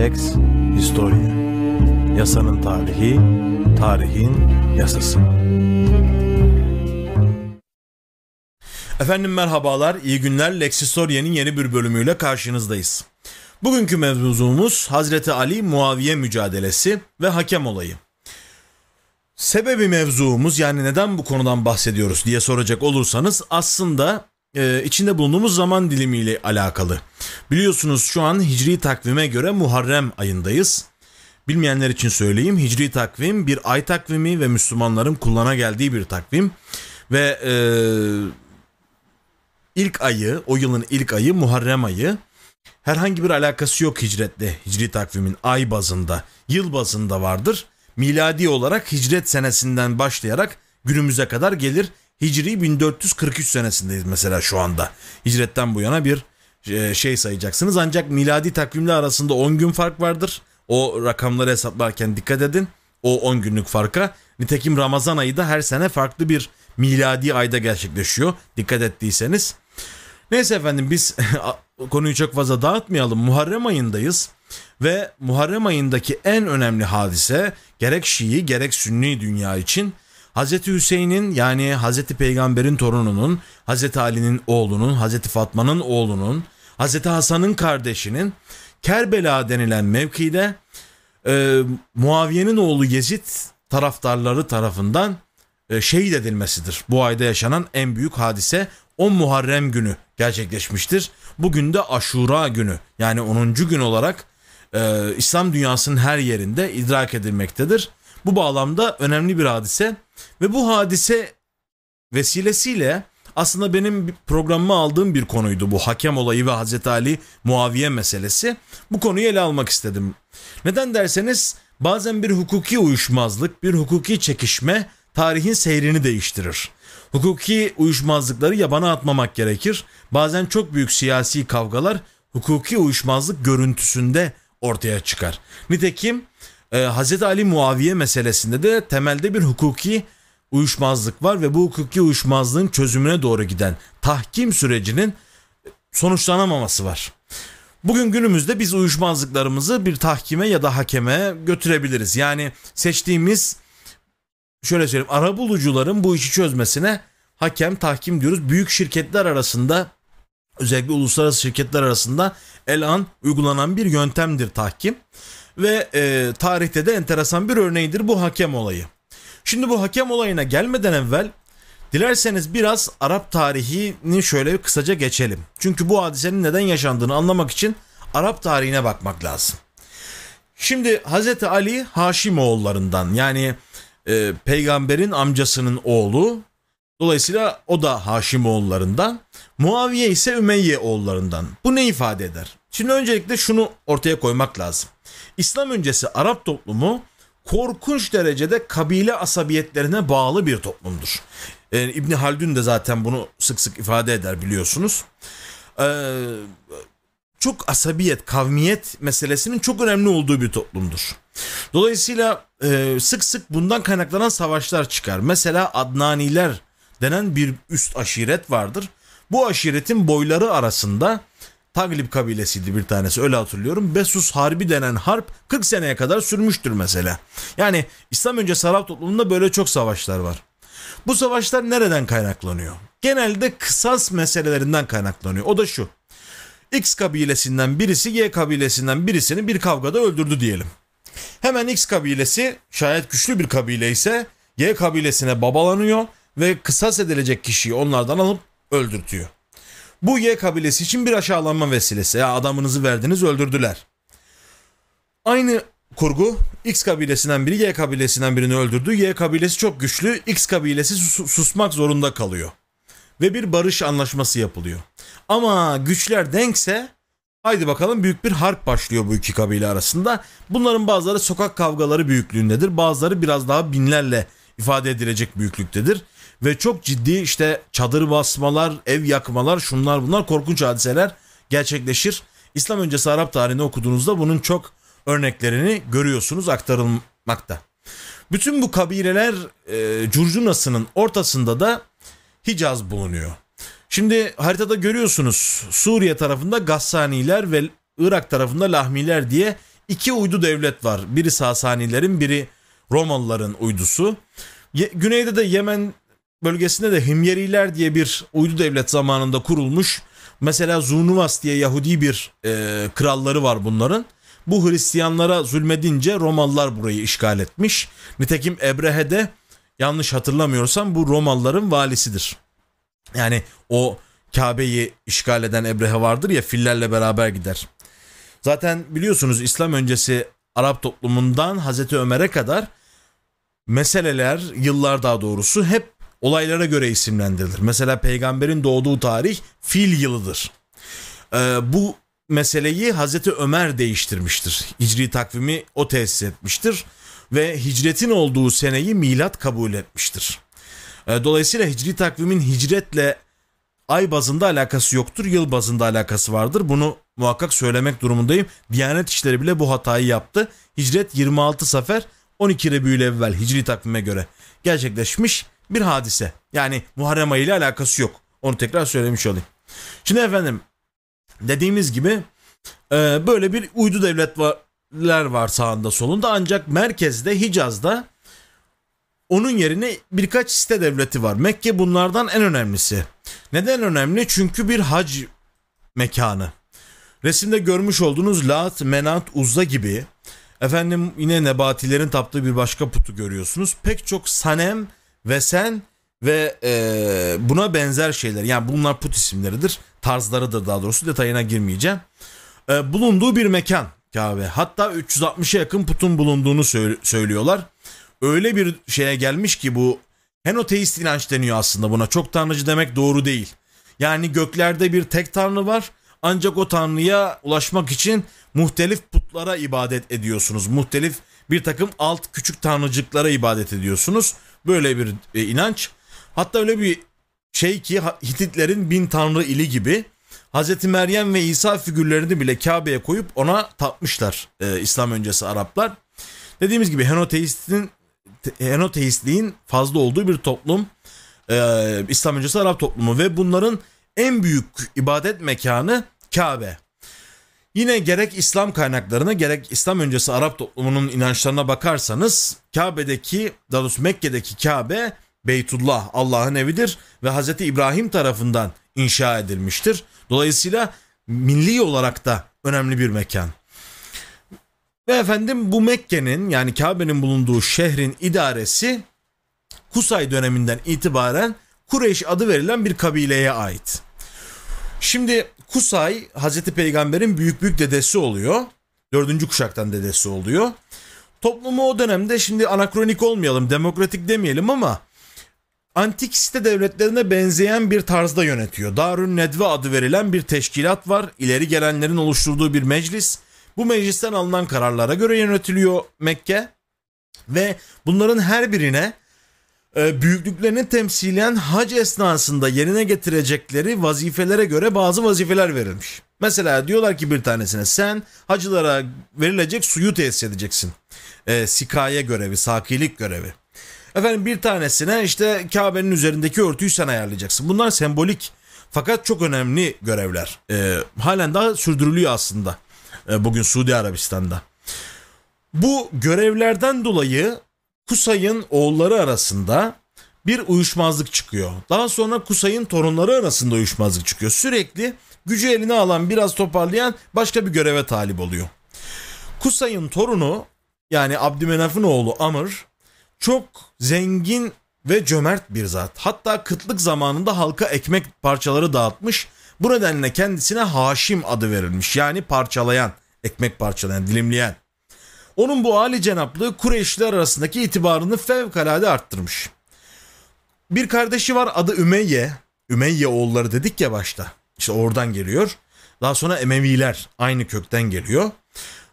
Lex Historia. Yasanın tarihi, tarihin yasası. Efendim merhabalar, iyi günler. Lex Historia'nın yeni bir bölümüyle karşınızdayız. Bugünkü mevzumuz Hazreti Ali Muaviye mücadelesi ve hakem olayı. Sebebi mevzuumuz yani neden bu konudan bahsediyoruz diye soracak olursanız aslında e, içinde bulunduğumuz zaman dilimiyle alakalı. Biliyorsunuz şu an hicri takvime göre Muharrem ayındayız. Bilmeyenler için söyleyeyim hicri takvim bir ay takvimi ve Müslümanların kullana geldiği bir takvim. Ve e, ilk ayı o yılın ilk ayı Muharrem ayı. Herhangi bir alakası yok hicretle hicri takvimin ay bazında yıl bazında vardır. Miladi olarak hicret senesinden başlayarak günümüze kadar gelir. Hicri 1443 senesindeyiz mesela şu anda. Hicretten bu yana bir e, şey sayacaksınız. Ancak miladi takvimle arasında 10 gün fark vardır. O rakamları hesaplarken dikkat edin. O 10 günlük farka. Nitekim Ramazan ayı da her sene farklı bir miladi ayda gerçekleşiyor. Dikkat ettiyseniz. Neyse efendim biz konuyu çok fazla dağıtmayalım. Muharrem ayındayız. Ve Muharrem ayındaki en önemli hadise gerek Şii gerek Sünni dünya için Hazreti Hüseyin'in yani Hazreti Peygamber'in torununun, Hazreti Ali'nin oğlunun, Hazreti Fatma'nın oğlunun, Hazreti Hasan'ın kardeşinin Kerbela denilen mevkide e, Muaviye'nin oğlu Yezid taraftarları tarafından e, şehit edilmesidir. Bu ayda yaşanan en büyük hadise 10 Muharrem günü gerçekleşmiştir. Bugün de Aşura günü yani 10. gün olarak e, İslam dünyasının her yerinde idrak edilmektedir. Bu bağlamda önemli bir hadise ve bu hadise vesilesiyle aslında benim programıma aldığım bir konuydu bu hakem olayı ve Hazreti Ali Muaviye meselesi. Bu konuyu ele almak istedim. Neden derseniz bazen bir hukuki uyuşmazlık, bir hukuki çekişme tarihin seyrini değiştirir. Hukuki uyuşmazlıkları yabana atmamak gerekir. Bazen çok büyük siyasi kavgalar hukuki uyuşmazlık görüntüsünde ortaya çıkar. Nitekim e, Hz. Ali Muaviye meselesinde de temelde bir hukuki uyuşmazlık var ve bu hukuki uyuşmazlığın çözümüne doğru giden tahkim sürecinin sonuçlanamaması var. Bugün günümüzde biz uyuşmazlıklarımızı bir tahkime ya da hakeme götürebiliriz. Yani seçtiğimiz şöyle söyleyeyim arabulucuların bu işi çözmesine hakem tahkim diyoruz. Büyük şirketler arasında özellikle uluslararası şirketler arasında el an uygulanan bir yöntemdir tahkim. Ve e, tarihte de enteresan bir örneğidir bu hakem olayı. Şimdi bu hakem olayına gelmeden evvel dilerseniz biraz Arap tarihini şöyle kısaca geçelim. Çünkü bu hadisenin neden yaşandığını anlamak için Arap tarihine bakmak lazım. Şimdi Hazreti Ali Haşimoğullarından yani e, peygamberin amcasının oğlu Dolayısıyla o da Haşimoğullarından. Muaviye ise Ümeyye oğullarından. Bu ne ifade eder? Şimdi öncelikle şunu ortaya koymak lazım. İslam öncesi Arap toplumu korkunç derecede kabile asabiyetlerine bağlı bir toplumdur. Ee, İbni Haldun de zaten bunu sık sık ifade eder biliyorsunuz. Ee, çok asabiyet, kavmiyet meselesinin çok önemli olduğu bir toplumdur. Dolayısıyla e, sık sık bundan kaynaklanan savaşlar çıkar. Mesela Adnaniler denen bir üst aşiret vardır. Bu aşiretin boyları arasında Taglib kabilesiydi bir tanesi öyle hatırlıyorum. Besus Harbi denen harp 40 seneye kadar sürmüştür mesela. Yani İslam öncesi Arap toplumunda böyle çok savaşlar var. Bu savaşlar nereden kaynaklanıyor? Genelde kısas meselelerinden kaynaklanıyor. O da şu. X kabilesinden birisi Y kabilesinden birisini bir kavgada öldürdü diyelim. Hemen X kabilesi şayet güçlü bir kabile ise Y kabilesine babalanıyor ve kısas edilecek kişiyi onlardan alıp öldürtüyor. Bu Y kabilesi için bir aşağılanma vesilesi. Ya adamınızı verdiniz öldürdüler. Aynı kurgu X kabilesinden biri Y kabilesinden birini öldürdü. Y kabilesi çok güçlü. X kabilesi sus- susmak zorunda kalıyor. Ve bir barış anlaşması yapılıyor. Ama güçler denkse haydi bakalım büyük bir harp başlıyor bu iki kabile arasında. Bunların bazıları sokak kavgaları büyüklüğündedir. Bazıları biraz daha binlerle ifade edilecek büyüklüktedir ve çok ciddi işte çadır basmalar, ev yakmalar, şunlar bunlar korkunç hadiseler gerçekleşir. İslam öncesi Arap tarihini okuduğunuzda bunun çok örneklerini görüyorsunuz aktarılmakta. Bütün bu kabileler e, curcunasının ortasında da Hicaz bulunuyor. Şimdi haritada görüyorsunuz Suriye tarafında Gassaniler ve Irak tarafında Lahmiler diye iki uydu devlet var. Biri Sasanilerin, biri Romalıların uydusu. Ye- güneyde de Yemen bölgesinde de Himyeriler diye bir uydu devlet zamanında kurulmuş. Mesela Zunuvas diye Yahudi bir e, kralları var bunların. Bu Hristiyanlara zulmedince Romalılar burayı işgal etmiş. Nitekim Ebrehe de yanlış hatırlamıyorsam bu Romalıların valisidir. Yani o Kabe'yi işgal eden Ebrehe vardır ya fillerle beraber gider. Zaten biliyorsunuz İslam öncesi Arap toplumundan Hazreti Ömer'e kadar meseleler, yıllar daha doğrusu hep olaylara göre isimlendirilir. Mesela peygamberin doğduğu tarih fil yılıdır. Ee, bu meseleyi Hazreti Ömer değiştirmiştir. Hicri takvimi o tesis etmiştir ve hicretin olduğu seneyi milat kabul etmiştir. Ee, dolayısıyla hicri takvimin hicretle ay bazında alakası yoktur, yıl bazında alakası vardır. Bunu muhakkak söylemek durumundayım. Diyanet İşleri bile bu hatayı yaptı. Hicret 26 sefer 12 Rebü'l evvel hicri takvime göre gerçekleşmiş bir hadise. Yani Muharrem ayı ile alakası yok. Onu tekrar söylemiş olayım. Şimdi efendim dediğimiz gibi e, böyle bir uydu devletler var sağında solunda ancak merkezde Hicaz'da onun yerine birkaç site devleti var. Mekke bunlardan en önemlisi. Neden önemli? Çünkü bir hac mekanı. Resimde görmüş olduğunuz Lat, Menat, Uzza gibi efendim yine nebatilerin taptığı bir başka putu görüyorsunuz. Pek çok sanem ve sen ve e, buna benzer şeyler. Yani bunlar put isimleridir. Tarzlarıdır daha doğrusu detayına girmeyeceğim. E, bulunduğu bir mekan Kabe. Hatta 360'a yakın putun bulunduğunu söylüyorlar. Öyle bir şeye gelmiş ki bu henoteist inanç deniyor aslında buna. Çok tanrıcı demek doğru değil. Yani göklerde bir tek tanrı var. Ancak o tanrıya ulaşmak için muhtelif putlara ibadet ediyorsunuz. Muhtelif bir takım alt küçük tanrıcıklara ibadet ediyorsunuz. Böyle bir e, inanç. Hatta öyle bir şey ki Hititlerin bin tanrı ili gibi Hazreti Meryem ve İsa figürlerini bile Kabe'ye koyup ona tapmışlar e, İslam öncesi Araplar. Dediğimiz gibi henoteistin henoteistliğin fazla olduğu bir toplum. E, İslam öncesi Arap toplumu ve bunların en büyük ibadet mekanı Kabe. Yine gerek İslam kaynaklarına gerek İslam öncesi Arap toplumunun inançlarına bakarsanız Kabe'deki, daha doğrusu Mekke'deki Kabe Beytullah Allah'ın evidir ve Hz. İbrahim tarafından inşa edilmiştir. Dolayısıyla milli olarak da önemli bir mekan. Ve efendim bu Mekke'nin yani Kabe'nin bulunduğu şehrin idaresi Kusay döneminden itibaren Kureyş adı verilen bir kabileye ait. Şimdi Kusay Hazreti Peygamber'in büyük büyük dedesi oluyor. Dördüncü kuşaktan dedesi oluyor. Toplumu o dönemde şimdi anakronik olmayalım, demokratik demeyelim ama antik site devletlerine benzeyen bir tarzda yönetiyor. Darün Nedve adı verilen bir teşkilat var. İleri gelenlerin oluşturduğu bir meclis. Bu meclisten alınan kararlara göre yönetiliyor Mekke. Ve bunların her birine büyüklüklerini temsilen hac esnasında yerine getirecekleri vazifelere göre bazı vazifeler verilmiş. Mesela diyorlar ki bir tanesine sen hacılara verilecek suyu tesis edeceksin. E, sikaye görevi, sakilik görevi. Efendim bir tanesine işte Kabe'nin üzerindeki örtüyü sen ayarlayacaksın. Bunlar sembolik fakat çok önemli görevler. E, halen daha sürdürülüyor aslında e, bugün Suudi Arabistan'da. Bu görevlerden dolayı Kusay'ın oğulları arasında bir uyuşmazlık çıkıyor. Daha sonra Kusay'ın torunları arasında uyuşmazlık çıkıyor. Sürekli gücü eline alan biraz toparlayan başka bir göreve talip oluyor. Kusay'ın torunu yani Abdümenaf'ın oğlu Amr çok zengin ve cömert bir zat. Hatta kıtlık zamanında halka ekmek parçaları dağıtmış. Bu nedenle kendisine Haşim adı verilmiş. Yani parçalayan, ekmek parçalayan, dilimleyen. Onun bu Ali cenaplığı Kureyşliler arasındaki itibarını fevkalade arttırmış. Bir kardeşi var adı Ümeyye. Ümeyye oğulları dedik ya başta. İşte oradan geliyor. Daha sonra Emeviler aynı kökten geliyor.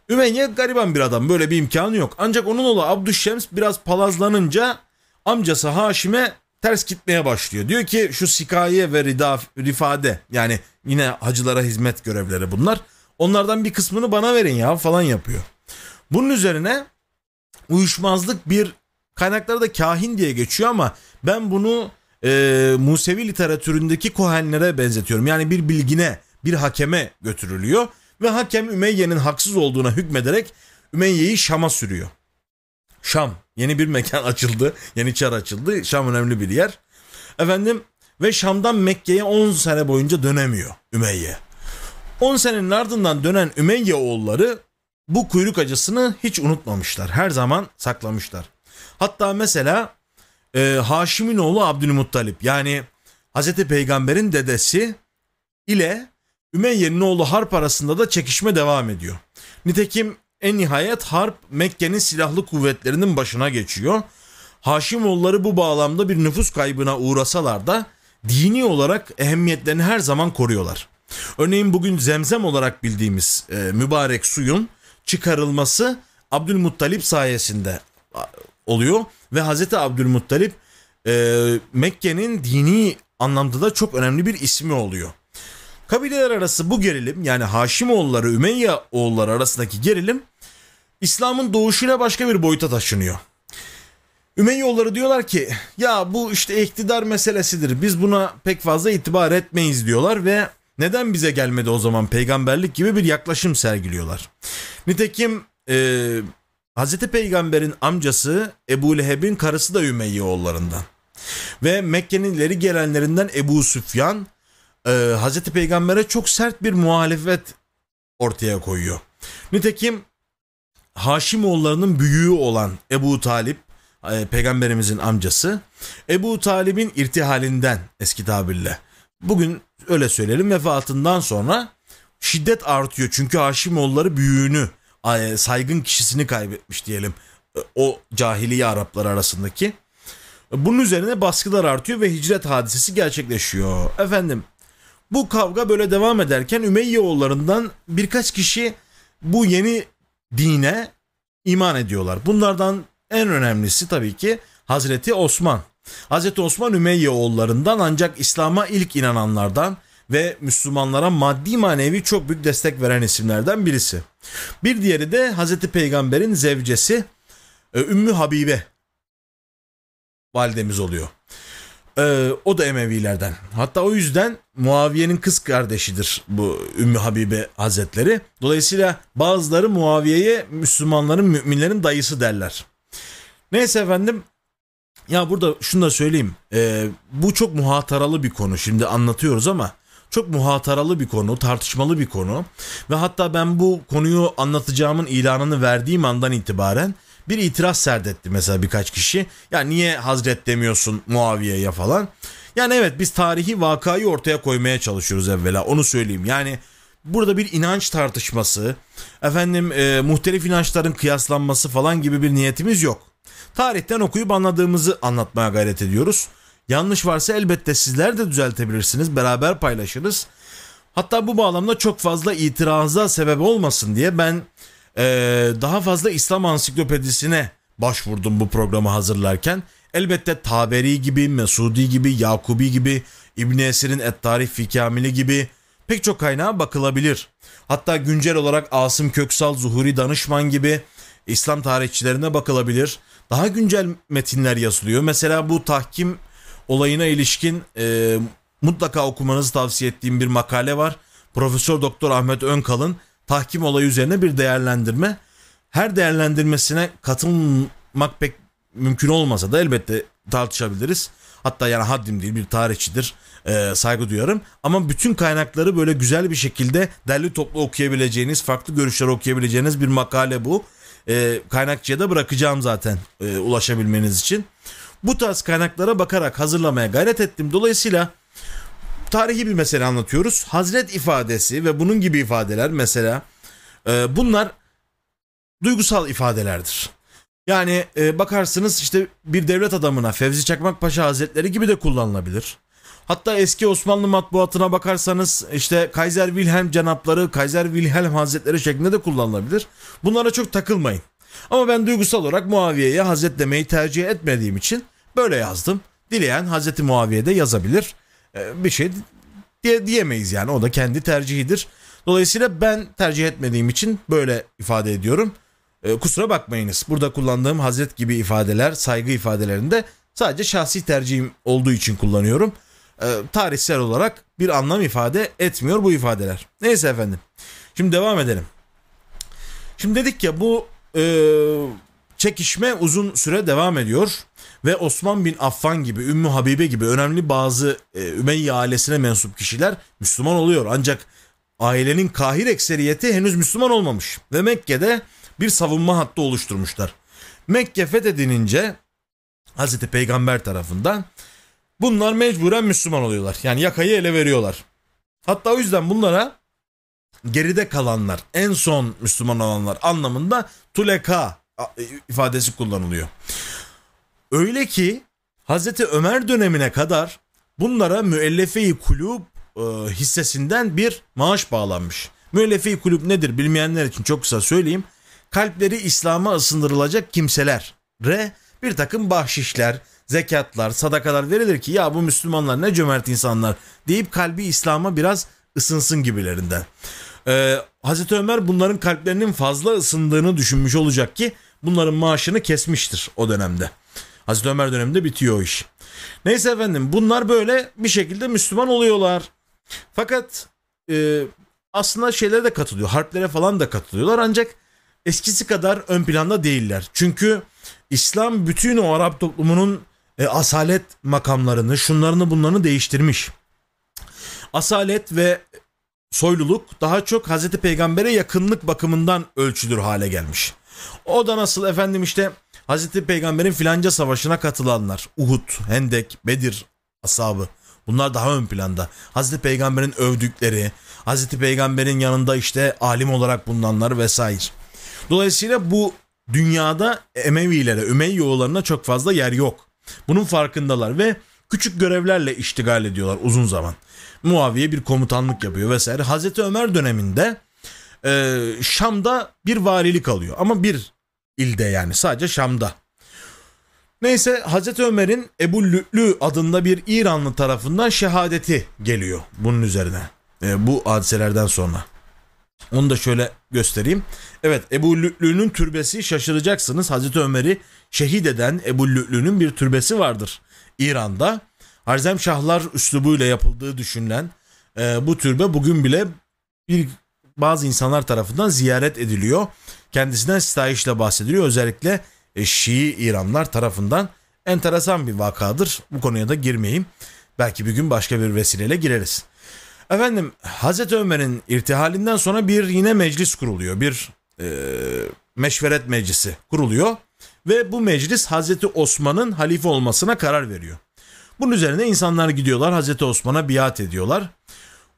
Ümeyye gariban bir adam böyle bir imkanı yok. Ancak onun oğlu Abdüşşems biraz palazlanınca amcası Haşim'e ters gitmeye başlıyor. Diyor ki şu sikaye ve rida, rifade yani yine hacılara hizmet görevleri bunlar. Onlardan bir kısmını bana verin ya falan yapıyor. Bunun üzerine uyuşmazlık bir kaynaklarda kahin diye geçiyor ama ben bunu e, Musevi literatüründeki kohenlere benzetiyorum. Yani bir bilgine, bir hakeme götürülüyor Ve hakem Ümeyye'nin haksız olduğuna hükmederek Ümeyye'yi Şam'a sürüyor. Şam yeni bir mekan açıldı. yeni çar açıldı. Şam önemli bir yer. Efendim ve Şam'dan Mekke'ye 10 sene boyunca dönemiyor Ümeyye. 10 senenin ardından dönen Ümeyye oğulları bu kuyruk acısını hiç unutmamışlar. Her zaman saklamışlar. Hatta mesela e, Haşim'in oğlu Abdülmuttalip yani Hazreti Peygamber'in dedesi ile Ümeyye'nin oğlu Harp arasında da çekişme devam ediyor. Nitekim en nihayet Harp Mekke'nin silahlı kuvvetlerinin başına geçiyor. Haşimoğulları bu bağlamda bir nüfus kaybına uğrasalar da dini olarak ehemmiyetlerini her zaman koruyorlar. Örneğin bugün zemzem olarak bildiğimiz e, mübarek suyun çıkarılması Abdülmuttalip sayesinde oluyor ve Hazreti Abdülmuttalip e, Mekke'nin dini anlamda da çok önemli bir ismi oluyor. Kabileler arası bu gerilim yani Haşimoğulları Ümeyye oğulları arasındaki gerilim İslam'ın doğuşuyla başka bir boyuta taşınıyor. Ümeyyoğulları diyorlar ki ya bu işte iktidar meselesidir biz buna pek fazla itibar etmeyiz diyorlar ve neden bize gelmedi o zaman peygamberlik gibi bir yaklaşım sergiliyorlar. Nitekim e, Hz. Peygamber'in amcası Ebu Leheb'in karısı da Ümeyye oğullarından. Ve Mekke'nin ileri gelenlerinden Ebu Süfyan e, Hz. Peygamber'e çok sert bir muhalefet ortaya koyuyor. Nitekim Haşimoğullarının büyüğü olan Ebu Talip e, peygamberimizin amcası Ebu Talib'in irtihalinden eski tabirle bugün öyle söyleyelim vefatından sonra şiddet artıyor çünkü Haşimoğulları büyüğünü saygın kişisini kaybetmiş diyelim e, o cahiliye Araplar arasındaki. Bunun üzerine baskılar artıyor ve hicret hadisesi gerçekleşiyor. Efendim bu kavga böyle devam ederken Ümeyye oğullarından birkaç kişi bu yeni dine iman ediyorlar. Bunlardan en önemlisi tabii ki Hazreti Osman. Hazreti Osman Ümeyye oğullarından ancak İslam'a ilk inananlardan ve Müslümanlara maddi manevi çok büyük destek veren isimlerden birisi. Bir diğeri de Hazreti Peygamber'in zevcesi e, Ümmü Habibe validemiz oluyor. Ee, o da Emevilerden. Hatta o yüzden Muaviye'nin kız kardeşidir bu Ümmü Habibe Hazretleri. Dolayısıyla bazıları Muaviye'ye Müslümanların, müminlerin dayısı derler. Neyse efendim ya burada şunu da söyleyeyim. Ee, bu çok muhataralı bir konu. Şimdi anlatıyoruz ama çok muhataralı bir konu, tartışmalı bir konu. Ve hatta ben bu konuyu anlatacağımın ilanını verdiğim andan itibaren bir itiraz serdetti mesela birkaç kişi. Ya niye Hazret demiyorsun Muaviye'ye falan. Yani evet biz tarihi vakayı ortaya koymaya çalışıyoruz evvela onu söyleyeyim. Yani burada bir inanç tartışması, efendim e, muhtelif inançların kıyaslanması falan gibi bir niyetimiz yok. Tarihten okuyup anladığımızı anlatmaya gayret ediyoruz. Yanlış varsa elbette sizler de düzeltebilirsiniz. Beraber paylaşırız. Hatta bu bağlamda çok fazla itiraza sebep olmasın diye ben ee, daha fazla İslam ansiklopedisine başvurdum bu programı hazırlarken. Elbette Taberi gibi, Mesudi gibi, Yakubi gibi, İbn Esir'in Et-Tarih Fikamili gibi pek çok kaynağa bakılabilir. Hatta güncel olarak Asım Köksal, Zuhuri Danışman gibi İslam tarihçilerine bakılabilir. Daha güncel metinler yazılıyor. Mesela bu tahkim olayına ilişkin e, mutlaka okumanızı tavsiye ettiğim bir makale var. Profesör Doktor Ahmet Önkal'ın tahkim olayı üzerine bir değerlendirme. Her değerlendirmesine katılmak pek mümkün olmasa da elbette tartışabiliriz. Hatta yani haddim değil bir tarihçidir e, saygı duyarım. Ama bütün kaynakları böyle güzel bir şekilde derli toplu okuyabileceğiniz, farklı görüşler okuyabileceğiniz bir makale bu. E, kaynakçıya da bırakacağım zaten e, ulaşabilmeniz için. Bu tarz kaynaklara bakarak hazırlamaya gayret ettim. Dolayısıyla tarihi bir mesele anlatıyoruz. Hazret ifadesi ve bunun gibi ifadeler mesela e, bunlar duygusal ifadelerdir. Yani e, bakarsınız işte bir devlet adamına Fevzi Çakmak Paşa Hazretleri gibi de kullanılabilir. Hatta eski Osmanlı matbuatına bakarsanız işte Kaiser Wilhelm Canapları, Kaiser Wilhelm Hazretleri şeklinde de kullanılabilir. Bunlara çok takılmayın. Ama ben duygusal olarak Muaviye'ye Hazret demeyi tercih etmediğim için böyle yazdım. Dileyen Hazreti Muaviye'de yazabilir. Ee, bir şey diye, diyemeyiz yani o da kendi tercihidir. Dolayısıyla ben tercih etmediğim için böyle ifade ediyorum. E, kusura bakmayınız. Burada kullandığım Hazret gibi ifadeler, saygı ifadelerinde sadece şahsi tercihim olduğu için kullanıyorum. E, tarihsel olarak bir anlam ifade etmiyor bu ifadeler. Neyse efendim. Şimdi devam edelim. Şimdi dedik ya bu çekişme uzun süre devam ediyor ve Osman bin Affan gibi, Ümmü Habibe gibi önemli bazı e, Ümeyye ailesine mensup kişiler Müslüman oluyor. Ancak ailenin kahir ekseriyeti henüz Müslüman olmamış ve Mekke'de bir savunma hattı oluşturmuşlar. Mekke fethedilince Hazreti Peygamber tarafından bunlar mecburen Müslüman oluyorlar. Yani yakayı ele veriyorlar. Hatta o yüzden bunlara geride kalanlar, en son Müslüman olanlar anlamında tuleka ifadesi kullanılıyor. Öyle ki Hazreti Ömer dönemine kadar bunlara müellefe-i kulüp e, hissesinden bir maaş bağlanmış. Müellefe-i kulüp nedir bilmeyenler için çok kısa söyleyeyim. Kalpleri İslam'a ısındırılacak kimseler re bir takım bahşişler, zekatlar, sadakalar verilir ki ya bu Müslümanlar ne cömert insanlar deyip kalbi İslam'a biraz ısınsın gibilerinden. Ee, Hazreti Ömer bunların kalplerinin fazla ısındığını düşünmüş olacak ki bunların maaşını kesmiştir o dönemde. Hazreti Ömer döneminde bitiyor o iş. Neyse efendim bunlar böyle bir şekilde Müslüman oluyorlar. Fakat e, aslında şeylere de katılıyor. Harplere falan da katılıyorlar ancak eskisi kadar ön planda değiller. Çünkü İslam bütün o Arap toplumunun e, asalet makamlarını, şunlarını bunlarını değiştirmiş. Asalet ve soyluluk daha çok Hazreti Peygamber'e yakınlık bakımından ölçülür hale gelmiş. O da nasıl efendim işte Hazreti Peygamber'in filanca savaşına katılanlar, Uhud, Hendek, Bedir ashabı bunlar daha ön planda. Hazreti Peygamber'in övdükleri, Hazreti Peygamber'in yanında işte alim olarak bulunanlar vesaire. Dolayısıyla bu dünyada Emevilere, Ümeyyoğullarına çok fazla yer yok. Bunun farkındalar ve küçük görevlerle iştigal ediyorlar uzun zaman. Muaviye bir komutanlık yapıyor vesaire. Hazreti Ömer döneminde e, Şam'da bir valilik alıyor ama bir ilde yani sadece Şam'da. Neyse Hazreti Ömer'in Ebu Lü'lü adında bir İranlı tarafından şehadeti geliyor bunun üzerine. E, bu hadiselerden sonra. Onu da şöyle göstereyim. Evet Ebu Lü'lü'nün türbesi şaşıracaksınız. Hazreti Ömer'i şehit eden Ebu Lü'lü'nün bir türbesi vardır İran'da. Harzem Şahlar üslubuyla yapıldığı düşünülen e, bu türbe bugün bile bir bazı insanlar tarafından ziyaret ediliyor. Kendisinden sitayişle bahsediliyor. Özellikle e, Şii İranlar tarafından enteresan bir vakadır. Bu konuya da girmeyeyim. Belki bir gün başka bir vesileyle gireriz. Efendim Hazreti Ömer'in irtihalinden sonra bir yine meclis kuruluyor. Bir e, meşveret meclisi kuruluyor. Ve bu meclis Hazreti Osman'ın halife olmasına karar veriyor. Bunun üzerine insanlar gidiyorlar Hazreti Osman'a biat ediyorlar.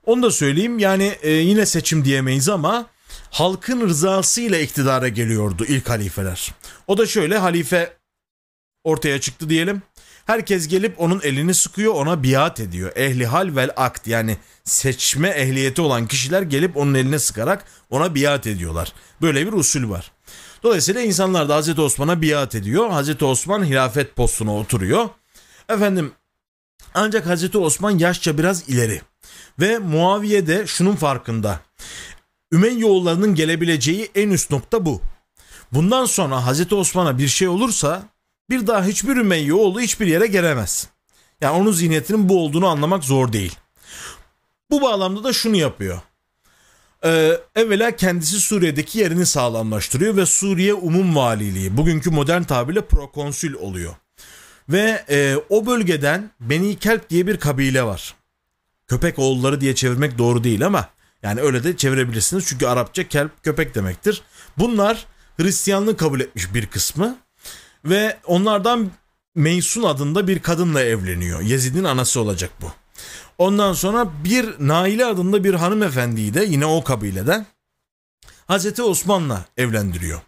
Onu da söyleyeyim yani e, yine seçim diyemeyiz ama halkın rızasıyla iktidara geliyordu ilk halifeler. O da şöyle halife ortaya çıktı diyelim. Herkes gelip onun elini sıkıyor ona biat ediyor. Ehli hal vel akt yani seçme ehliyeti olan kişiler gelip onun eline sıkarak ona biat ediyorlar. Böyle bir usul var. Dolayısıyla insanlar da Hazreti Osman'a biat ediyor. Hazreti Osman hilafet postuna oturuyor. Efendim ancak Hazreti Osman yaşça biraz ileri. Ve Muaviye de şunun farkında. Ümeyyoğullarının gelebileceği en üst nokta bu. Bundan sonra Hazreti Osman'a bir şey olursa bir daha hiçbir Ümeyyoğlu hiçbir yere gelemez. Yani onun zihniyetinin bu olduğunu anlamak zor değil. Bu bağlamda da şunu yapıyor. Ee, evvela kendisi Suriye'deki yerini sağlamlaştırıyor ve Suriye Umum Valiliği bugünkü modern tabirle prokonsül oluyor. Ve e, o bölgeden Beni Kelp diye bir kabile var. Köpek oğulları diye çevirmek doğru değil ama yani öyle de çevirebilirsiniz. Çünkü Arapça kelp köpek demektir. Bunlar Hristiyanlığı kabul etmiş bir kısmı ve onlardan Meysun adında bir kadınla evleniyor. Yezid'in anası olacak bu. Ondan sonra bir Naile adında bir hanımefendiyi de yine o kabileden Hazreti Osman'la evlendiriyor.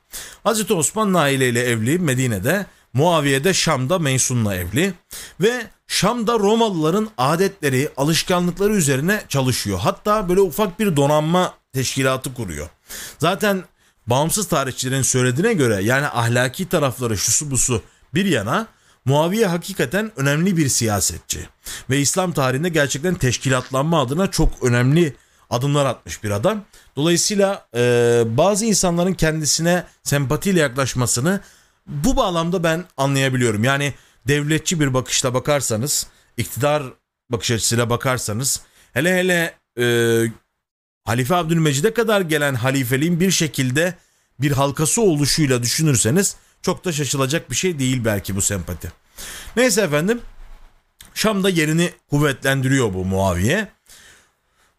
Hazreti Osman Naile ile evli Medine'de Muaviye de Şam'da Meysun'la evli ve Şam'da Romalıların adetleri, alışkanlıkları üzerine çalışıyor. Hatta böyle ufak bir donanma teşkilatı kuruyor. Zaten bağımsız tarihçilerin söylediğine göre yani ahlaki tarafları şusu busu bir yana Muaviye hakikaten önemli bir siyasetçi. Ve İslam tarihinde gerçekten teşkilatlanma adına çok önemli adımlar atmış bir adam. Dolayısıyla e, bazı insanların kendisine sempatiyle yaklaşmasını bu bağlamda ben anlayabiliyorum. Yani devletçi bir bakışla bakarsanız, iktidar bakış açısıyla bakarsanız, hele hele e, Halife Abdülmecid'e kadar gelen halifeliğin bir şekilde bir halkası oluşuyla düşünürseniz çok da şaşılacak bir şey değil belki bu sempati. Neyse efendim Şam'da yerini kuvvetlendiriyor bu Muaviye.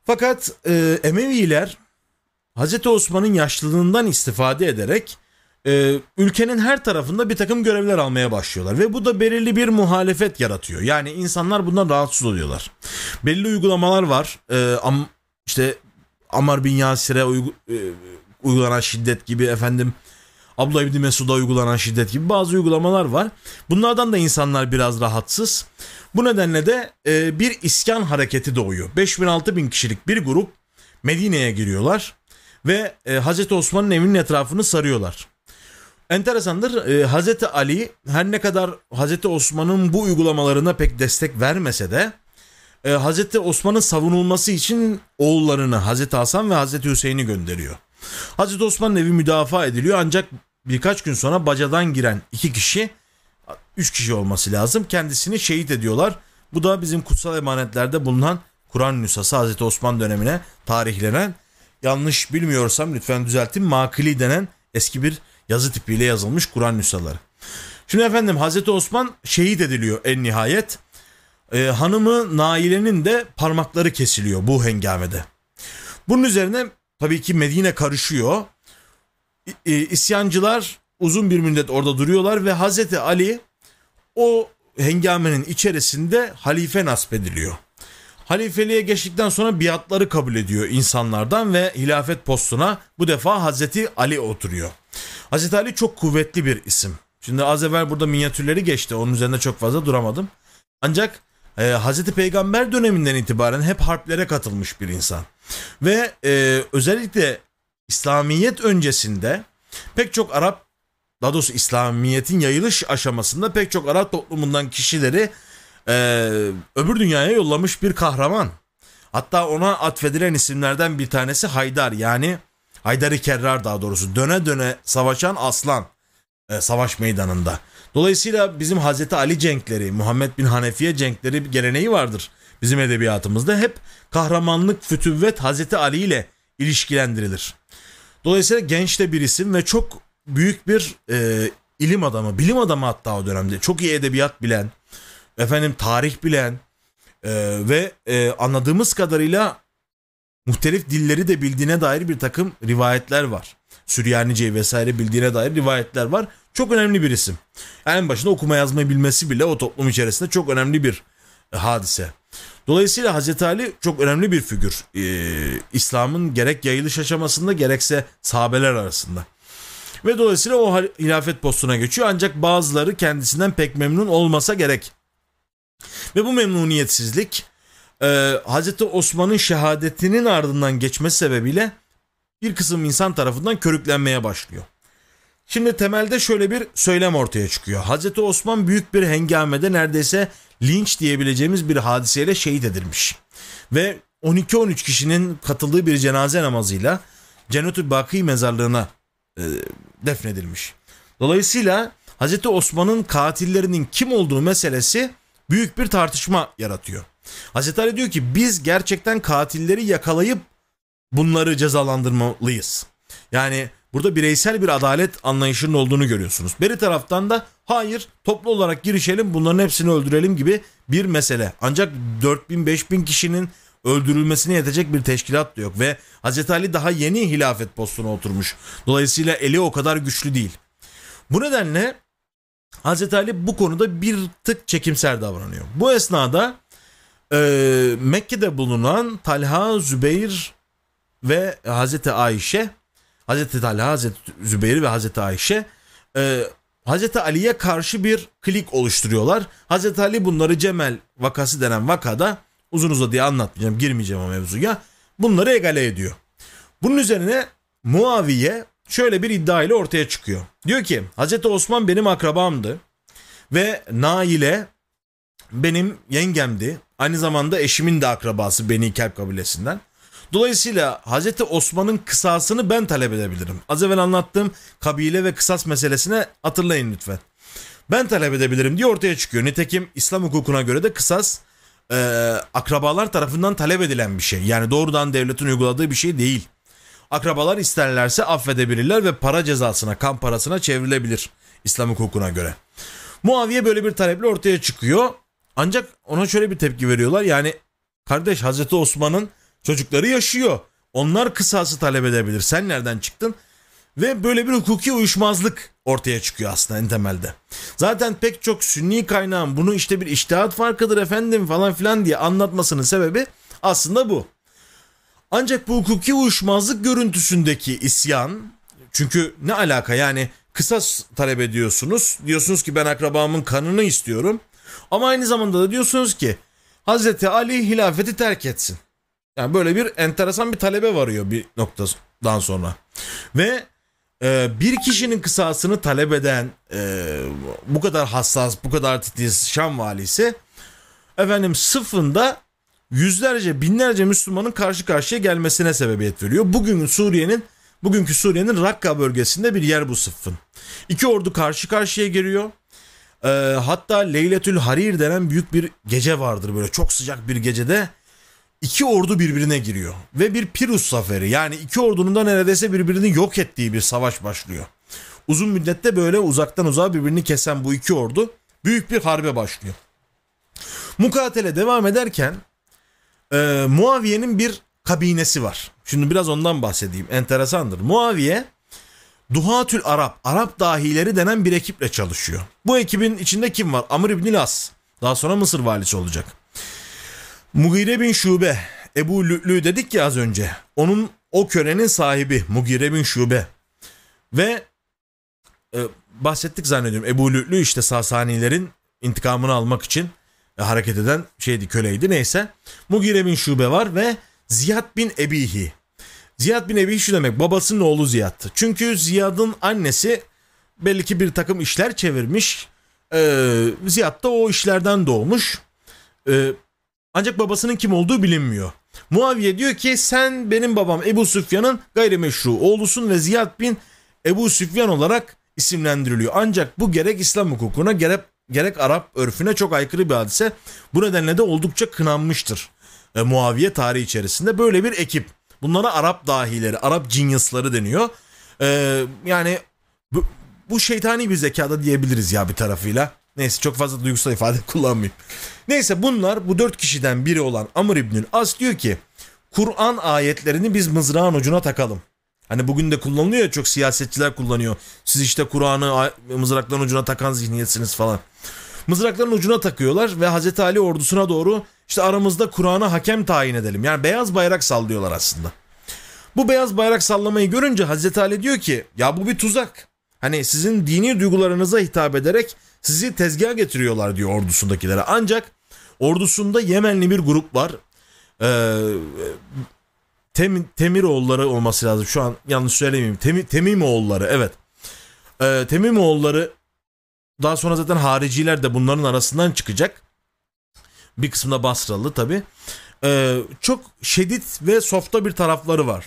Fakat e, Emeviler Hazreti Osman'ın yaşlılığından istifade ederek e, ülkenin her tarafında bir takım görevler almaya başlıyorlar. Ve bu da belirli bir muhalefet yaratıyor. Yani insanlar bundan rahatsız oluyorlar. Belli uygulamalar var. E, am, işte Ammar bin Yasir'e uygu, e, uygulanan şiddet gibi efendim Abdullah İbni Mesud'a uygulanan şiddet gibi bazı uygulamalar var. Bunlardan da insanlar biraz rahatsız. Bu nedenle de e, bir isyan hareketi doğuyor. 5000 bin kişilik bir grup Medine'ye giriyorlar ve e, Hazreti Osman'ın evinin etrafını sarıyorlar. Enteresandır e, Hazreti Ali her ne kadar Hazreti Osman'ın bu uygulamalarına pek destek vermese de e, Hazreti Osman'ın savunulması için oğullarını Hazreti Hasan ve Hazreti Hüseyin'i gönderiyor. Hazreti Osman'ın evi müdafaa ediliyor ancak birkaç gün sonra bacadan giren iki kişi, üç kişi olması lazım kendisini şehit ediyorlar. Bu da bizim kutsal emanetlerde bulunan Kur'an nüshası Hazreti Osman dönemine tarihlenen yanlış bilmiyorsam lütfen düzeltin makili denen eski bir yazı tipiyle yazılmış Kur'an nüshaları. Şimdi efendim Hazreti Osman şehit ediliyor en nihayet. Ee, hanımı Naile'nin de parmakları kesiliyor bu hengamede. Bunun üzerine tabii ki Medine karışıyor. E, isyancılar uzun bir müddet orada duruyorlar ve Hazreti Ali o hengamenin içerisinde halife nasbediliyor. Halifeliğe geçtikten sonra biatları kabul ediyor insanlardan ve hilafet postuna bu defa Hazreti Ali oturuyor. Hazreti Ali çok kuvvetli bir isim. Şimdi az evvel burada minyatürleri geçti. Onun üzerinde çok fazla duramadım. Ancak e, Hazreti Peygamber döneminden itibaren hep harplere katılmış bir insan. Ve e, özellikle İslamiyet öncesinde pek çok Arap daha doğrusu İslamiyet'in yayılış aşamasında pek çok Arap toplumundan kişileri e, öbür dünyaya yollamış bir kahraman. Hatta ona atfedilen isimlerden bir tanesi Haydar yani Haydar-ı Kerrar daha doğrusu döne döne savaşan aslan e, savaş meydanında. Dolayısıyla bizim Hazreti Ali cenkleri, Muhammed bin Hanefiye cenkleri bir geleneği vardır. Bizim edebiyatımızda hep kahramanlık, fütüvvet Hazreti Ali ile ilişkilendirilir. Dolayısıyla genç de bir isim ve çok büyük bir e, ilim adamı, bilim adamı hatta o dönemde. Çok iyi edebiyat bilen, efendim tarih bilen e, ve e, anladığımız kadarıyla muhtelif dilleri de bildiğine dair bir takım rivayetler var. Süryanice'yi vesaire bildiğine dair rivayetler var. Çok önemli bir isim. En başında okuma yazmayı bilmesi bile o toplum içerisinde çok önemli bir e, hadise. Dolayısıyla Hazreti Ali çok önemli bir figür. Ee, İslam'ın gerek yayılış aşamasında gerekse sahabeler arasında. Ve dolayısıyla o hilafet postuna geçiyor ancak bazıları kendisinden pek memnun olmasa gerek. Ve bu memnuniyetsizlik e, Hazreti Osman'ın şehadetinin ardından geçmesi sebebiyle bir kısım insan tarafından körüklenmeye başlıyor. Şimdi temelde şöyle bir söylem ortaya çıkıyor. Hazreti Osman büyük bir hengamede neredeyse linç diyebileceğimiz bir hadiseyle şehit edilmiş. Ve 12-13 kişinin katıldığı bir cenaze namazıyla Cennet-ü Baki mezarlığına e, defnedilmiş. Dolayısıyla Hazreti Osman'ın katillerinin kim olduğu meselesi büyük bir tartışma yaratıyor. Hazreti Ali diyor ki biz gerçekten katilleri yakalayıp bunları cezalandırmalıyız. Yani burada bireysel bir adalet anlayışının olduğunu görüyorsunuz. Beri taraftan da hayır toplu olarak girişelim bunların hepsini öldürelim gibi bir mesele. Ancak 4000-5000 kişinin öldürülmesine yetecek bir teşkilat da yok ve Hazreti Ali daha yeni hilafet postuna oturmuş. Dolayısıyla eli o kadar güçlü değil. Bu nedenle Hazreti Ali bu konuda bir tık çekimser davranıyor. Bu esnada e, Mekke'de bulunan Talha, Zübeyir ve Hazreti Ayşe, Hazreti Talha, Hazreti Zübeyir ve Hazreti Ayşe e, Hazreti Ali'ye karşı bir klik oluşturuyorlar. Hazreti Ali bunları Cemel vakası denen vakada uzun uzadıya anlatmayacağım, girmeyeceğim o mevzuya. Bunları egale ediyor. Bunun üzerine Muaviye şöyle bir iddia ile ortaya çıkıyor. Diyor ki Hazreti Osman benim akrabamdı ve Naile benim yengemdi. Aynı zamanda eşimin de akrabası Beni Kelp kabilesinden. Dolayısıyla Hazreti Osman'ın kısasını ben talep edebilirim. Az evvel anlattığım kabile ve kısas meselesine hatırlayın lütfen. Ben talep edebilirim diye ortaya çıkıyor. Nitekim İslam hukukuna göre de kısas e, akrabalar tarafından talep edilen bir şey. Yani doğrudan devletin uyguladığı bir şey değil. Akrabalar isterlerse affedebilirler ve para cezasına, kan parasına çevrilebilir İslam hukukuna göre. Muaviye böyle bir taleple ortaya çıkıyor. Ancak ona şöyle bir tepki veriyorlar. Yani kardeş Hazreti Osman'ın çocukları yaşıyor. Onlar kısası talep edebilir. Sen nereden çıktın? Ve böyle bir hukuki uyuşmazlık ortaya çıkıyor aslında en temelde. Zaten pek çok sünni kaynağın bunu işte bir iştihat farkıdır efendim falan filan diye anlatmasının sebebi aslında bu. Ancak bu hukuki uyuşmazlık görüntüsündeki isyan çünkü ne alaka yani kısas talep ediyorsunuz. Diyorsunuz ki ben akrabamın kanını istiyorum. Ama aynı zamanda da diyorsunuz ki Hazreti Ali hilafeti terk etsin. Yani böyle bir enteresan bir talebe varıyor bir noktadan sonra. Ve e, bir kişinin kısasını talep eden e, bu kadar hassas, bu kadar titiz Şam valisi efendim sıfında yüzlerce, binlerce Müslümanın karşı karşıya gelmesine sebebiyet veriyor. Bugün Suriye'nin bugünkü Suriye'nin Rakka bölgesinde bir yer bu sıffın. İki ordu karşı karşıya geliyor. E, hatta Leyletül Harir denen büyük bir gece vardır böyle çok sıcak bir gecede iki ordu birbirine giriyor. Ve bir Pirus zaferi yani iki ordunun da neredeyse birbirini yok ettiği bir savaş başlıyor. Uzun müddette böyle uzaktan uzağa birbirini kesen bu iki ordu büyük bir harbe başlıyor. Mukatele devam ederken e, Muaviye'nin bir kabinesi var. Şimdi biraz ondan bahsedeyim. Enteresandır. Muaviye Duhatül Arap, Arap dahileri denen bir ekiple çalışıyor. Bu ekibin içinde kim var? Amr İbn Las. Daha sonra Mısır valisi olacak. Mugire bin Şube, Ebu Lü'lü dedik ya az önce. Onun o körenin sahibi Mugire bin Şube. Ve e, bahsettik zannediyorum. Ebu Lü'lü işte Sasanilerin intikamını almak için e, hareket eden şeydi köleydi neyse. Mugire bin Şube var ve Ziyad bin Ebihi. Ziyad bin Ebihi şu demek babasının oğlu Ziyad'tı. Çünkü Ziyad'ın annesi belli ki bir takım işler çevirmiş. Ee, Ziyad da o işlerden doğmuş. Ee, ancak babasının kim olduğu bilinmiyor. Muaviye diyor ki sen benim babam Ebu Süfyan'ın gayrimeşru oğlusun ve Ziyad bin Ebu Süfyan olarak isimlendiriliyor. Ancak bu gerek İslam hukukuna gerek, gerek Arap örfüne çok aykırı bir hadise. Bu nedenle de oldukça kınanmıştır. E, Muaviye tarihi içerisinde böyle bir ekip. Bunlara Arap dahileri, Arap geniusları deniyor. E, yani bu, bu şeytani bir zekada diyebiliriz ya bir tarafıyla. Neyse çok fazla duygusal ifade kullanmayayım. Neyse bunlar bu dört kişiden biri olan Amr İbnül As diyor ki Kur'an ayetlerini biz mızrağın ucuna takalım. Hani bugün de kullanılıyor çok siyasetçiler kullanıyor. Siz işte Kur'an'ı mızrakların ucuna takan zihniyetsiniz falan. Mızrakların ucuna takıyorlar ve Hazreti Ali ordusuna doğru işte aramızda Kur'an'a hakem tayin edelim. Yani beyaz bayrak sallıyorlar aslında. Bu beyaz bayrak sallamayı görünce Hazreti Ali diyor ki ya bu bir tuzak. Hani sizin dini duygularınıza hitap ederek sizi tezgah getiriyorlar diyor ordusundakilere. Ancak ordusunda Yemenli bir grup var. Ee, Tem, Temiroğulları olması lazım. Şu an yanlış söylemeyeyim. Tem, Temimoğulları evet. Ee, Temimoğulları daha sonra zaten hariciler de bunların arasından çıkacak. Bir kısmında Basralı tabi. Ee, çok şiddet ve softa bir tarafları var.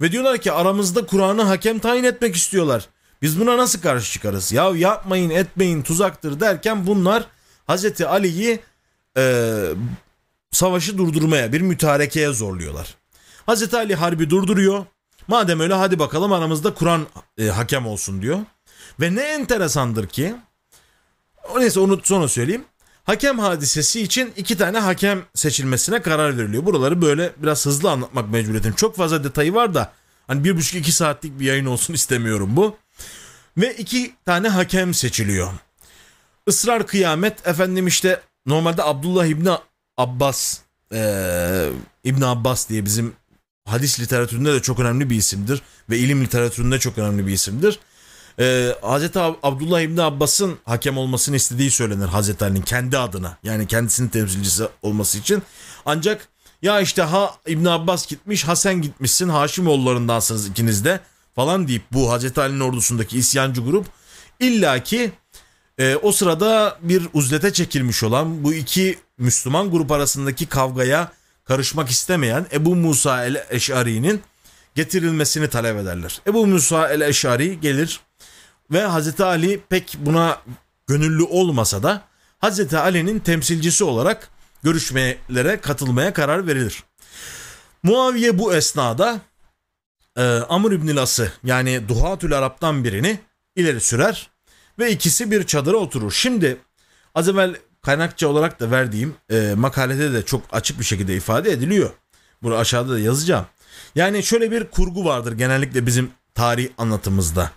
Ve diyorlar ki aramızda Kur'an'ı hakem tayin etmek istiyorlar. Biz buna nasıl karşı çıkarız? Ya yapmayın etmeyin tuzaktır derken bunlar Hazreti Ali'yi e, savaşı durdurmaya bir mütarekeye zorluyorlar. Hazreti Ali harbi durduruyor. Madem öyle hadi bakalım aramızda Kur'an e, hakem olsun diyor. Ve ne enteresandır ki neyse onu sonra söyleyeyim. Hakem hadisesi için iki tane hakem seçilmesine karar veriliyor. Buraları böyle biraz hızlı anlatmak mecburiyetim. Çok fazla detayı var da hani bir buçuk iki saatlik bir yayın olsun istemiyorum bu. Ve iki tane hakem seçiliyor. Israr kıyamet efendim işte normalde Abdullah İbni Abbas ee, İbni Abbas diye bizim hadis literatüründe de çok önemli bir isimdir. Ve ilim literatüründe çok önemli bir isimdir. Ee, Hazreti Abdullah İbni Abbas'ın hakem olmasını istediği söylenir Hazreti Ali'nin kendi adına. Yani kendisinin temsilcisi olması için. Ancak ya işte ha İbn Abbas gitmiş ha sen gitmişsin Haşimoğullarındansınız ikiniz de falan deyip bu Hazreti Ali'nin ordusundaki isyancı grup illaki e, o sırada bir uzlete çekilmiş olan bu iki Müslüman grup arasındaki kavgaya karışmak istemeyen Ebu Musa el-Eş'ari'nin getirilmesini talep ederler. Ebu Musa el-Eş'ari gelir ve Hazreti Ali pek buna gönüllü olmasa da Hazreti Ali'nin temsilcisi olarak görüşmelere katılmaya karar verilir. Muaviye bu esnada e, Amr İbn Las'ı yani Duhatül Arap'tan birini ileri sürer ve ikisi bir çadıra oturur. Şimdi az evvel kaynakça olarak da verdiğim e, makalede de çok açık bir şekilde ifade ediliyor. Bunu aşağıda da yazacağım. Yani şöyle bir kurgu vardır genellikle bizim tarih anlatımızda.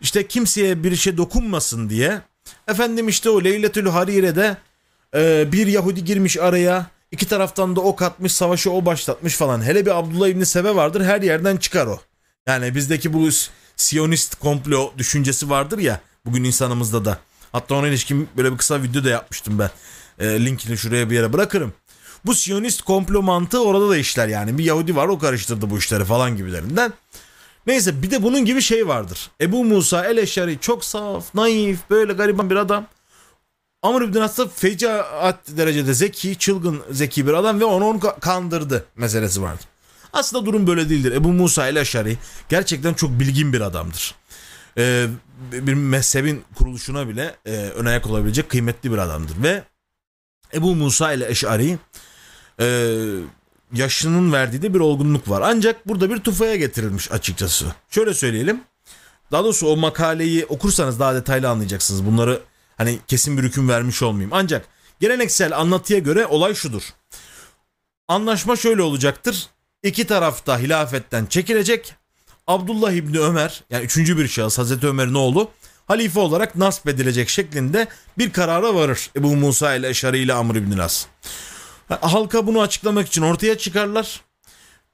İşte kimseye bir şey dokunmasın diye efendim işte o Leyletül Harire'de e, bir Yahudi girmiş araya iki taraftan da ok atmış savaşı o başlatmış falan. Hele bir Abdullah İbni Sebe vardır her yerden çıkar o. Yani bizdeki bu Siyonist komplo düşüncesi vardır ya bugün insanımızda da. Hatta ona ilişkin böyle bir kısa video da yapmıştım ben. E, linkini şuraya bir yere bırakırım. Bu Siyonist komplo mantığı orada da işler yani. Bir Yahudi var o karıştırdı bu işleri falan gibilerinden. Neyse bir de bunun gibi şey vardır. Ebu Musa el-Eşari çok saf, naif, böyle gariban bir adam. Amr ibn As fecaat derecede zeki, çılgın zeki bir adam ve onu, onu kandırdı meselesi vardır. Aslında durum böyle değildir. Ebu Musa el-Eşari gerçekten çok bilgin bir adamdır. Ee, bir mezhebin kuruluşuna bile e, ön ayak olabilecek kıymetli bir adamdır. Ve Ebu Musa el-Eşari e, yaşının verdiği de bir olgunluk var. Ancak burada bir tufaya getirilmiş açıkçası. Şöyle söyleyelim. Daha doğrusu o makaleyi okursanız daha detaylı anlayacaksınız. Bunları hani kesin bir hüküm vermiş olmayayım. Ancak geleneksel anlatıya göre olay şudur. Anlaşma şöyle olacaktır. İki tarafta hilafetten çekilecek. Abdullah İbni Ömer yani üçüncü bir şahıs Hazreti Ömer'in oğlu halife olarak nasp edilecek şeklinde bir karara varır Ebu Musa ile Eşari ile Amr İbni Las. Halka bunu açıklamak için ortaya çıkarlar.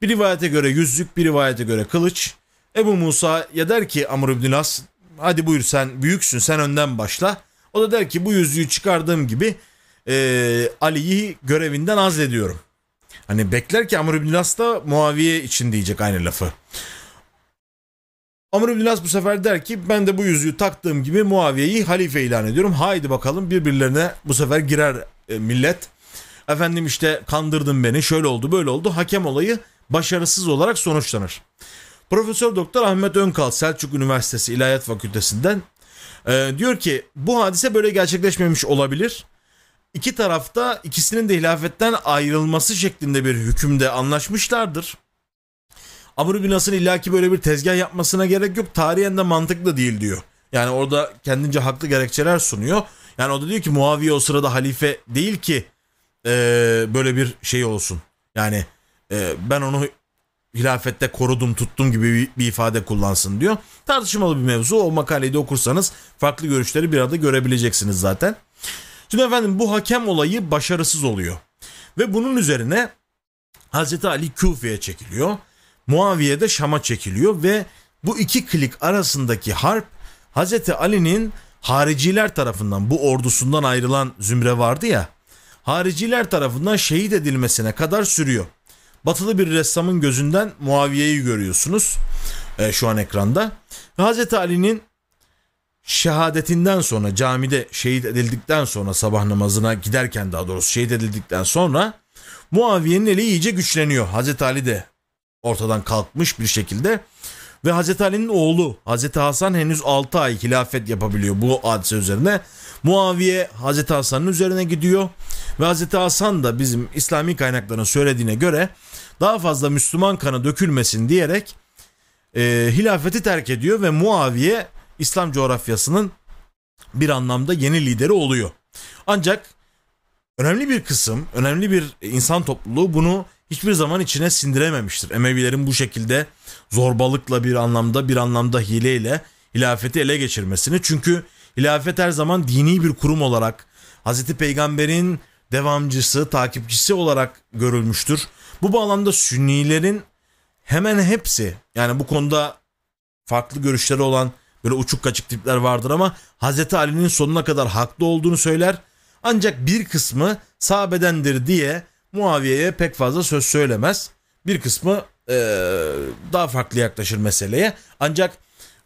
Bir rivayete göre yüzük, bir rivayete göre kılıç. Ebu Musa ya der ki Amr ibn As hadi buyur sen büyüksün sen önden başla. O da der ki bu yüzüğü çıkardığım gibi e, Ali'yi görevinden azlediyorum. Hani bekler ki Amr ibn As da Muaviye için diyecek aynı lafı. Amr ibn As bu sefer der ki ben de bu yüzüğü taktığım gibi Muaviye'yi halife ilan ediyorum. Haydi bakalım birbirlerine bu sefer girer e, millet. Efendim işte kandırdın beni şöyle oldu böyle oldu. Hakem olayı başarısız olarak sonuçlanır. Profesör Doktor Ahmet Önkal Selçuk Üniversitesi İlahiyat Fakültesinden e, diyor ki bu hadise böyle gerçekleşmemiş olabilir. İki tarafta ikisinin de hilafetten ayrılması şeklinde bir hükümde anlaşmışlardır. Amr bin As'ın illaki böyle bir tezgah yapmasına gerek yok. Tarihen de mantıklı değil diyor. Yani orada kendince haklı gerekçeler sunuyor. Yani o da diyor ki Muaviye o sırada halife değil ki e, böyle bir şey olsun. Yani e, ben onu hilafette korudum tuttum gibi bir, bir ifade kullansın diyor. Tartışmalı bir mevzu. O makaleyi de okursanız farklı görüşleri bir arada görebileceksiniz zaten. Şimdi efendim bu hakem olayı başarısız oluyor. Ve bunun üzerine Hazreti Ali Küfe'ye çekiliyor. Muaviye de Şam'a çekiliyor ve bu iki klik arasındaki harp Hazreti Ali'nin hariciler tarafından bu ordusundan ayrılan zümre vardı ya hariciler tarafından şehit edilmesine kadar sürüyor. Batılı bir ressamın gözünden Muaviye'yi görüyorsunuz e, şu an ekranda. Ve Hz. Ali'nin şehadetinden sonra camide şehit edildikten sonra sabah namazına giderken daha doğrusu şehit edildikten sonra Muaviye'nin eli iyice güçleniyor. Hz. Ali de ortadan kalkmış bir şekilde ve Hz. Ali'nin oğlu Hz. Hasan henüz 6 ay hilafet yapabiliyor bu hadise üzerine. Muaviye Hz. Hasan'ın üzerine gidiyor ve Hz. Hasan da bizim İslami kaynakların söylediğine göre daha fazla Müslüman kanı dökülmesin diyerek e, hilafeti terk ediyor ve Muaviye İslam coğrafyasının bir anlamda yeni lideri oluyor. Ancak önemli bir kısım, önemli bir insan topluluğu bunu hiçbir zaman içine sindirememiştir. Emevilerin bu şekilde zorbalıkla bir anlamda bir anlamda hileyle hilafeti ele geçirmesini. Çünkü hilafet her zaman dini bir kurum olarak Hazreti Peygamber'in devamcısı, takipçisi olarak görülmüştür. Bu bağlamda Sünnilerin hemen hepsi yani bu konuda farklı görüşleri olan böyle uçuk kaçık tipler vardır ama Hazreti Ali'nin sonuna kadar haklı olduğunu söyler. Ancak bir kısmı sahabedendir diye Muaviye'ye pek fazla söz söylemez. Bir kısmı e, daha farklı yaklaşır meseleye. Ancak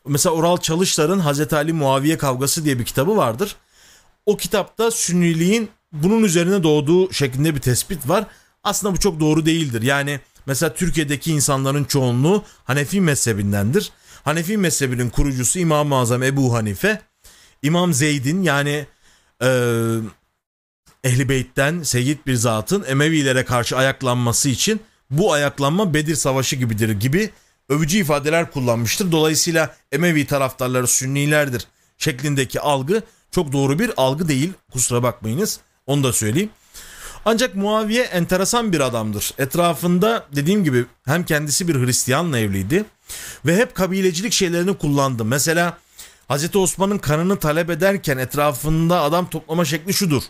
mesela Oral Çalışlar'ın Hazreti Ali Muaviye kavgası diye bir kitabı vardır. O kitapta Sünniliğin bunun üzerine doğduğu şeklinde bir tespit var. Aslında bu çok doğru değildir. Yani mesela Türkiye'deki insanların çoğunluğu Hanefi mezhebindendir. Hanefi mezhebinin kurucusu İmam-ı Azam Ebu Hanife, İmam Zeyd'in yani e, Ehli Beyt'ten Seyyid bir zatın Emevilere karşı ayaklanması için bu ayaklanma Bedir Savaşı gibidir gibi övücü ifadeler kullanmıştır. Dolayısıyla Emevi taraftarları Sünnilerdir şeklindeki algı çok doğru bir algı değil. Kusura bakmayınız. Onu da söyleyeyim. Ancak Muaviye enteresan bir adamdır. Etrafında dediğim gibi hem kendisi bir Hristiyanla evliydi ve hep kabilecilik şeylerini kullandı. Mesela Hazreti Osman'ın kanını talep ederken etrafında adam toplama şekli şudur.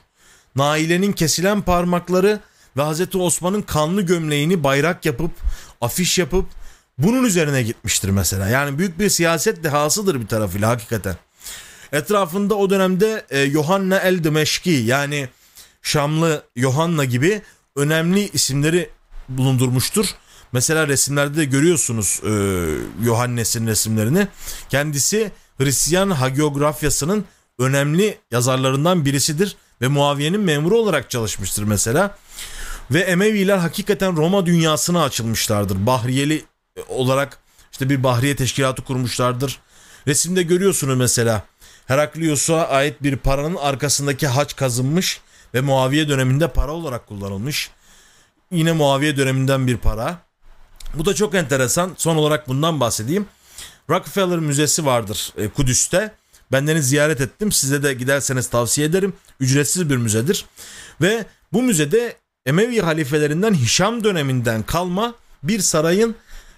Naile'nin kesilen parmakları ve Hazreti Osman'ın kanlı gömleğini bayrak yapıp afiş yapıp bunun üzerine gitmiştir mesela. Yani büyük bir siyaset dehasıdır bir tarafıyla hakikaten. Etrafında o dönemde e, Yohanna el Demeşki yani Şamlı Yohanna gibi önemli isimleri bulundurmuştur. Mesela resimlerde de görüyorsunuz e, Yohannes'in resimlerini. Kendisi Hristiyan hagiografyasının önemli yazarlarından birisidir ve Muaviye'nin memuru olarak çalışmıştır mesela. Ve Emeviler hakikaten Roma dünyasına açılmışlardır. Bahriyeli olarak işte bir bahriye teşkilatı kurmuşlardır. Resimde görüyorsunuz mesela Heraklius'a ait bir paranın arkasındaki haç kazınmış ve Muaviye döneminde para olarak kullanılmış. Yine Muaviye döneminden bir para. Bu da çok enteresan. Son olarak bundan bahsedeyim. Rockefeller Müzesi vardır e, Kudüs'te. Bendeniz ziyaret ettim. Size de giderseniz tavsiye ederim. Ücretsiz bir müzedir. Ve bu müzede Emevi halifelerinden Hişam döneminden kalma bir sarayın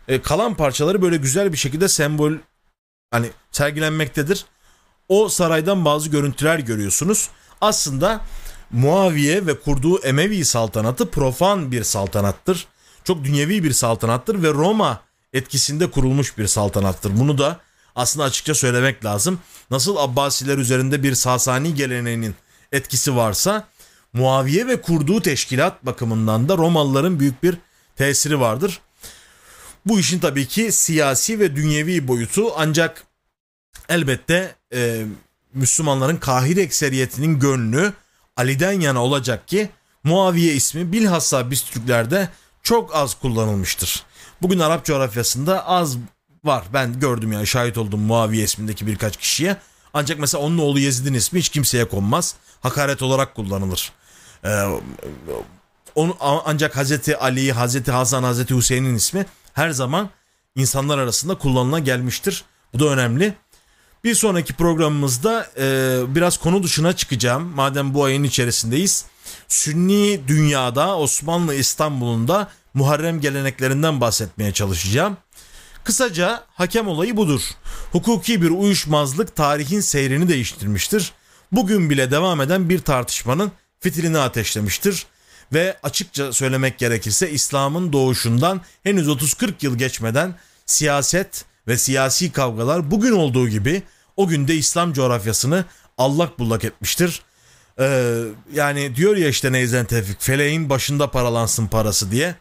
e, kalan parçaları böyle güzel bir şekilde sembol hani sergilenmektedir. O saraydan bazı görüntüler görüyorsunuz. Aslında Muaviye ve kurduğu Emevi saltanatı profan bir saltanattır. Çok dünyevi bir saltanattır ve Roma etkisinde kurulmuş bir saltanattır. Bunu da aslında açıkça söylemek lazım. Nasıl Abbasiler üzerinde bir Sasani geleneğinin etkisi varsa Muaviye ve kurduğu teşkilat bakımından da Romalıların büyük bir tesiri vardır. Bu işin tabii ki siyasi ve dünyevi boyutu ancak elbette e, Müslümanların kahir ekseriyetinin gönlü Ali'den yana olacak ki Muaviye ismi bilhassa biz Türklerde çok az kullanılmıştır. Bugün Arap coğrafyasında az var. Ben gördüm yani şahit oldum Muaviye ismindeki birkaç kişiye. Ancak mesela onun oğlu Yezid'in ismi hiç kimseye konmaz. Hakaret olarak kullanılır. Ee, onu, ancak Hazreti Ali, Hazreti Hasan, Hazreti Hüseyin'in ismi her zaman insanlar arasında kullanıla gelmiştir. Bu da önemli. Bir sonraki programımızda e, biraz konu dışına çıkacağım. Madem bu ayın içerisindeyiz. Sünni dünyada Osmanlı İstanbul'un da Muharrem geleneklerinden bahsetmeye çalışacağım. Kısaca hakem olayı budur. Hukuki bir uyuşmazlık tarihin seyrini değiştirmiştir. Bugün bile devam eden bir tartışmanın fitilini ateşlemiştir. Ve açıkça söylemek gerekirse İslam'ın doğuşundan henüz 30-40 yıl geçmeden siyaset ve siyasi kavgalar bugün olduğu gibi o günde İslam coğrafyasını allak bullak etmiştir. Ee, yani diyor ya işte Neyzen Tevfik feleğin başında paralansın parası diye.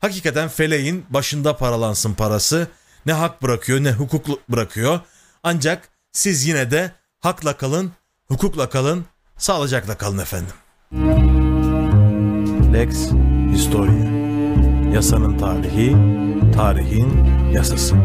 Hakikaten feleğin başında paralansın parası. Ne hak bırakıyor ne hukuk bırakıyor. Ancak siz yine de hakla kalın, hukukla kalın, sağlıcakla kalın efendim. Lex Historia Yasanın tarihi, tarihin yasası.